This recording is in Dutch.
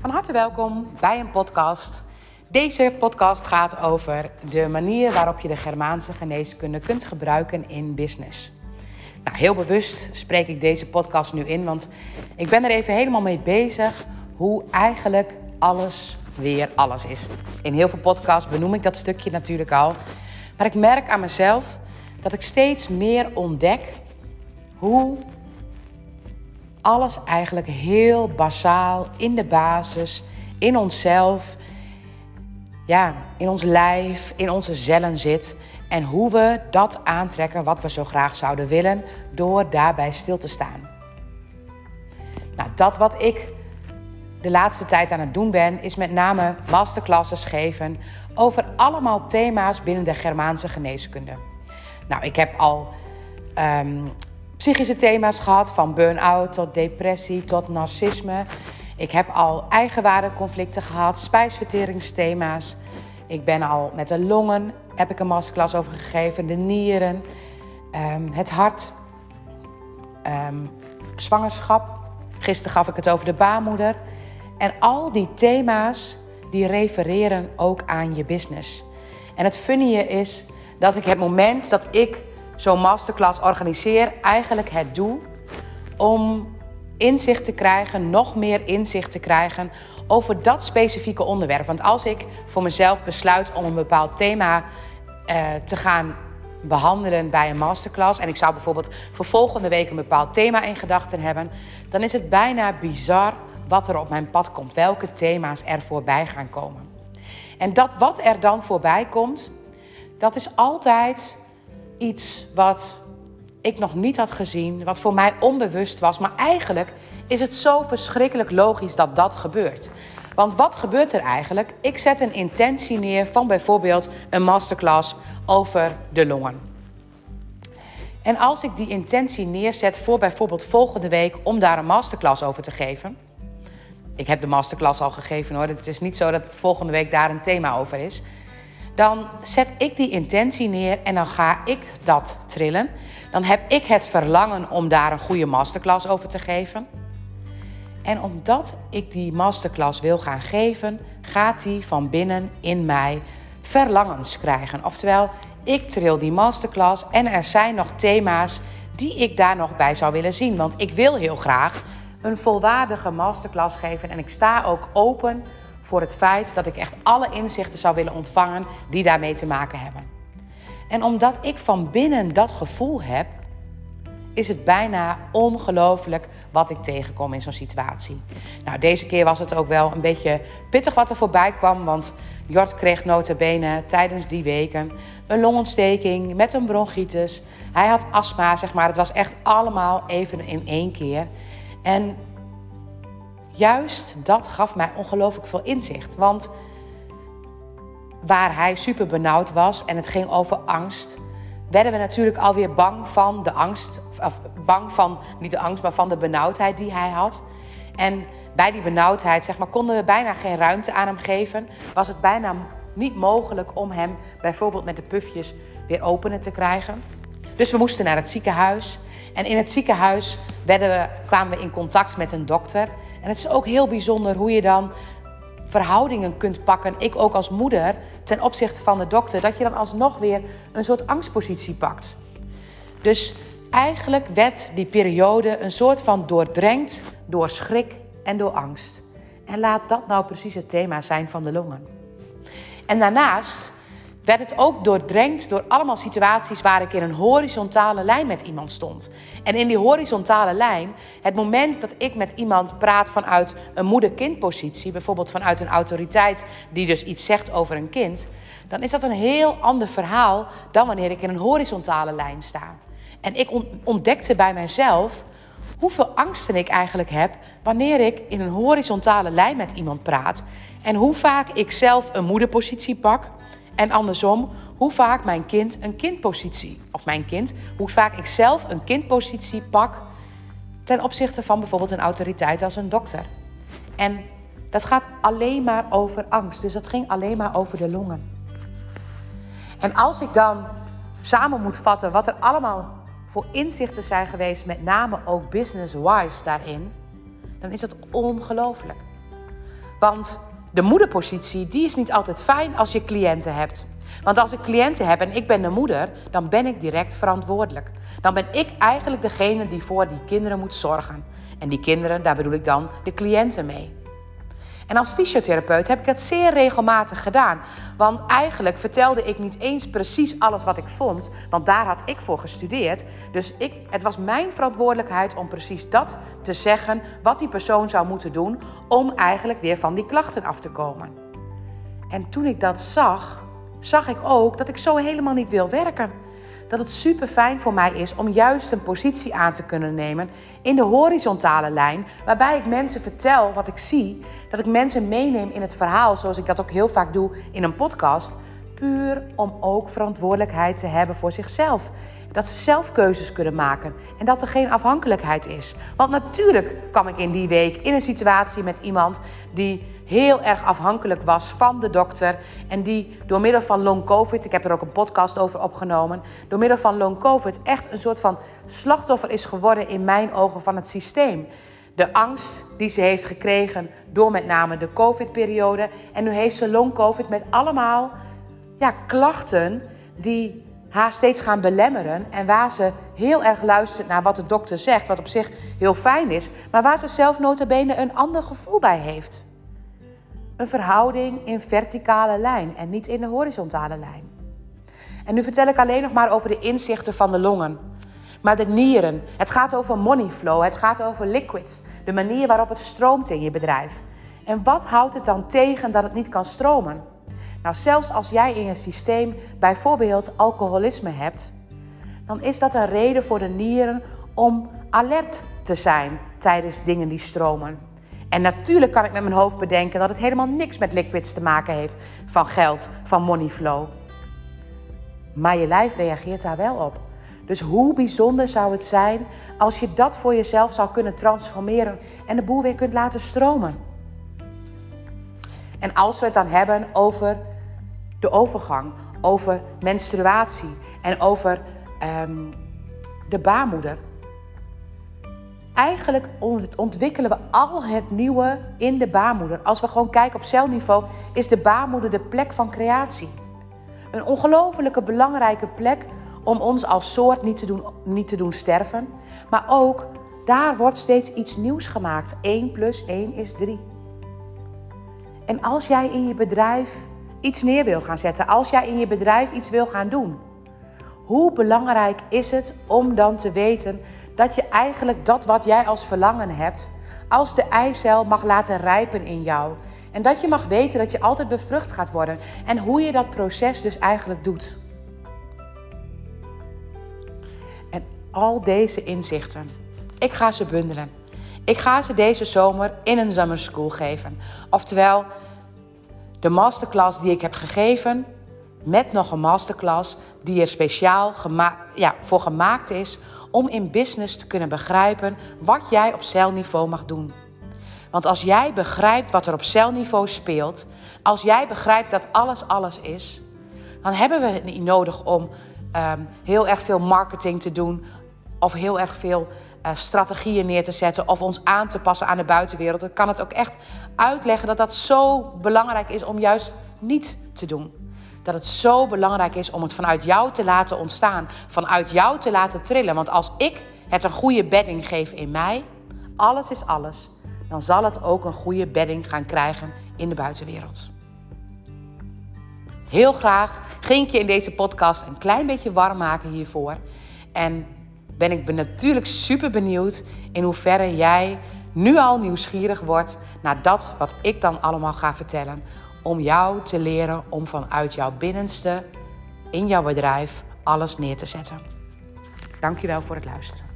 Van harte welkom bij een podcast. Deze podcast gaat over de manier waarop je de Germaanse geneeskunde kunt gebruiken in business. Nou, heel bewust spreek ik deze podcast nu in, want ik ben er even helemaal mee bezig hoe eigenlijk alles weer alles is. In heel veel podcasts benoem ik dat stukje natuurlijk al. Maar ik merk aan mezelf dat ik steeds meer ontdek hoe alles eigenlijk heel basaal in de basis, in onszelf, ja, in ons lijf, in onze cellen zit. En hoe we dat aantrekken wat we zo graag zouden willen door daarbij stil te staan. Nou, dat wat ik de laatste tijd aan het doen ben, is met name masterclasses geven over allemaal thema's binnen de Germaanse geneeskunde. Nou, ik heb al um, psychische thema's gehad, van burn-out tot depressie tot narcisme. Ik heb al eigenwaardeconflicten gehad, spijsverteringsthema's. Ik ben al met de longen, heb ik een masterclass over gegeven, de nieren, um, het hart, um, zwangerschap. Gisteren gaf ik het over de baarmoeder. En al die thema's die refereren ook aan je business. En het funny is dat ik het moment dat ik zo'n masterclass organiseer, eigenlijk het doe om inzicht te krijgen, nog meer inzicht te krijgen over dat specifieke onderwerp. Want als ik voor mezelf besluit om een bepaald thema uh, te gaan behandelen bij een masterclass. En ik zou bijvoorbeeld voor volgende week een bepaald thema in gedachten hebben. Dan is het bijna bizar wat er op mijn pad komt. Welke thema's er voorbij gaan komen. En dat wat er dan voorbij komt, dat is altijd iets wat ik nog niet had gezien, wat voor mij onbewust was. Maar eigenlijk is het zo verschrikkelijk logisch dat dat gebeurt. Want wat gebeurt er eigenlijk? Ik zet een intentie neer van bijvoorbeeld een masterclass over de longen. En als ik die intentie neerzet voor bijvoorbeeld volgende week om daar een masterclass over te geven. Ik heb de masterclass al gegeven hoor. Het is niet zo dat volgende week daar een thema over is dan zet ik die intentie neer en dan ga ik dat trillen. Dan heb ik het verlangen om daar een goede masterclass over te geven. En omdat ik die masterclass wil gaan geven, gaat die van binnen in mij verlangens krijgen. Oftewel, ik tril die masterclass en er zijn nog thema's die ik daar nog bij zou willen zien. Want ik wil heel graag een volwaardige masterclass geven en ik sta ook open voor het feit dat ik echt alle inzichten zou willen ontvangen die daarmee te maken hebben. En omdat ik van binnen dat gevoel heb, is het bijna ongelooflijk wat ik tegenkom in zo'n situatie. Nou, deze keer was het ook wel een beetje pittig wat er voorbij kwam, want Jort kreeg notabene tijdens die weken een longontsteking met een bronchitis. Hij had astma, zeg maar. Het was echt allemaal even in één keer. En juist dat gaf mij ongelooflijk veel inzicht. Want waar hij super benauwd was en het ging over angst, werden we natuurlijk alweer bang van de angst. Of bang van, niet de angst, maar van de benauwdheid die hij had. En bij die benauwdheid, zeg maar, konden we bijna geen ruimte aan hem geven. Was het bijna niet mogelijk om hem bijvoorbeeld met de pufjes weer open te krijgen. Dus we moesten naar het ziekenhuis. En in het ziekenhuis we, kwamen we in contact met een dokter. En het is ook heel bijzonder hoe je dan verhoudingen kunt pakken, ik ook als moeder, ten opzichte van de dokter, dat je dan alsnog weer een soort angstpositie pakt. Dus eigenlijk werd die periode een soort van doordrenkt door schrik en door angst. En laat dat nou precies het thema zijn van de longen. En daarnaast werd het ook doordrenkt door allemaal situaties waar ik in een horizontale lijn met iemand stond. En in die horizontale lijn, het moment dat ik met iemand praat vanuit een moeder-kindpositie, bijvoorbeeld vanuit een autoriteit die dus iets zegt over een kind, dan is dat een heel ander verhaal dan wanneer ik in een horizontale lijn sta. En ik ontdekte bij mijzelf hoeveel angsten ik eigenlijk heb wanneer ik in een horizontale lijn met iemand praat. En hoe vaak ik zelf een moederpositie pak en andersom, hoe vaak mijn kind een kindpositie, of mijn kind, hoe vaak ik zelf een kindpositie pak ten opzichte van bijvoorbeeld een autoriteit als een dokter. En dat gaat alleen maar over angst. Dus dat ging alleen maar over de longen. En als ik dan samen moet vatten wat er allemaal voor inzichten zijn geweest, met name ook business-wise daarin, dan is dat ongelooflijk. Want de moederpositie die is niet altijd fijn als je cliënten hebt. Want als ik cliënten heb en ik ben de moeder, dan ben ik direct verantwoordelijk. Dan ben ik eigenlijk degene die voor die kinderen moet zorgen. En die kinderen, daar bedoel ik dan de cliënten mee. En als fysiotherapeut heb ik dat zeer regelmatig gedaan. Want eigenlijk vertelde ik niet eens precies alles wat ik vond, want daar had ik voor gestudeerd. Dus ik, het was mijn verantwoordelijkheid om precies dat te zeggen, wat die persoon zou moeten doen om eigenlijk weer van die klachten af te komen. En toen ik dat zag, zag ik ook dat ik zo helemaal niet wil werken dat het super fijn voor mij is om juist een positie aan te kunnen nemen in de horizontale lijn, waarbij ik mensen vertel wat ik zie, dat ik mensen meeneem in het verhaal, zoals ik dat ook heel vaak doe in een podcast, puur om ook verantwoordelijkheid te hebben voor zichzelf. Dat ze zelf keuzes kunnen maken en dat er geen afhankelijkheid is. Want natuurlijk kwam ik in die week in een situatie met iemand die heel erg afhankelijk was van de dokter. En die door middel van long covid, ik heb er ook een podcast over opgenomen, door middel van long covid echt een soort van slachtoffer is geworden in mijn ogen van het systeem. De angst die ze heeft gekregen door met name de covid-periode. En nu heeft ze long covid met allemaal ja, klachten die haar steeds gaan belemmeren. En waar ze heel erg luistert naar wat de dokter zegt, wat op zich heel fijn is. Maar waar ze zelf notabene een ander gevoel bij heeft. Een verhouding in verticale lijn en niet in de horizontale lijn. En nu vertel ik alleen nog maar over de inzichten van de longen. Maar de nieren, het gaat over money flow, het gaat over liquids, de manier waarop het stroomt in je bedrijf. En wat houdt het dan tegen dat het niet kan stromen? Nou, zelfs als jij in je systeem bijvoorbeeld alcoholisme hebt, dan is dat een reden voor de nieren om alert te zijn tijdens dingen die stromen. En natuurlijk kan ik met mijn hoofd bedenken dat het helemaal niks met liquids te maken heeft van geld, van money flow. Maar je lijf reageert daar wel op. Dus hoe bijzonder zou het zijn als je dat voor jezelf zou kunnen transformeren en de boel weer kunt laten stromen? En als we het dan hebben over de overgang, over menstruatie en over um, de baarmoeder, eigenlijk ontwikkelen we al het nieuwe in de baarmoeder. Als we gewoon kijken op celniveau, is de baarmoeder de plek van creatie. Een ongelofelijke belangrijke plek om ons als soort niet te, doen, niet te doen sterven. Maar ook daar wordt steeds iets nieuws gemaakt. 1 plus 1 is 3. En als jij in je bedrijf iets neer wil gaan zetten, als jij in je bedrijf iets wil gaan doen, hoe belangrijk is het om dan te weten dat je eigenlijk dat wat jij als verlangen hebt, als de eicel mag laten rijpen in jou. En dat je mag weten dat je altijd bevrucht gaat worden. En hoe je dat proces dus eigenlijk doet. En al deze inzichten, ik ga ze bundelen. Ik ga ze deze zomer in een summer school geven. Oftewel, de masterclass die ik heb gegeven, met nog een masterclass die er speciaal ja, voor gemaakt is om in business te kunnen begrijpen wat jij op celniveau mag doen. Want als jij begrijpt wat er op celniveau speelt, als jij begrijpt dat alles alles is, dan hebben we het niet nodig om ehm, heel erg veel marketing te doen of heel erg veel uh, strategieën neer te zetten of ons aan te passen aan de buitenwereld. Ik kan het ook echt uitleggen dat dat zo belangrijk is om juist niet te doen dat het zo belangrijk is om het vanuit jou te laten ontstaan, vanuit jou te laten trillen. Want als ik het een goede bedding geef in mij, alles is alles, dan zal het ook een goede bedding gaan krijgen in de buitenwereld. Heel graag ging ik je in deze podcast een klein beetje warm maken hiervoor. En ben ik natuurlijk super benieuwd in hoeverre jij nu al nieuwsgierig wordt naar dat wat ik dan allemaal ga vertellen om jou te leren om vanuit jouw binnenste in jouw bedrijf alles neer te zetten. Dankjewel voor het luisteren.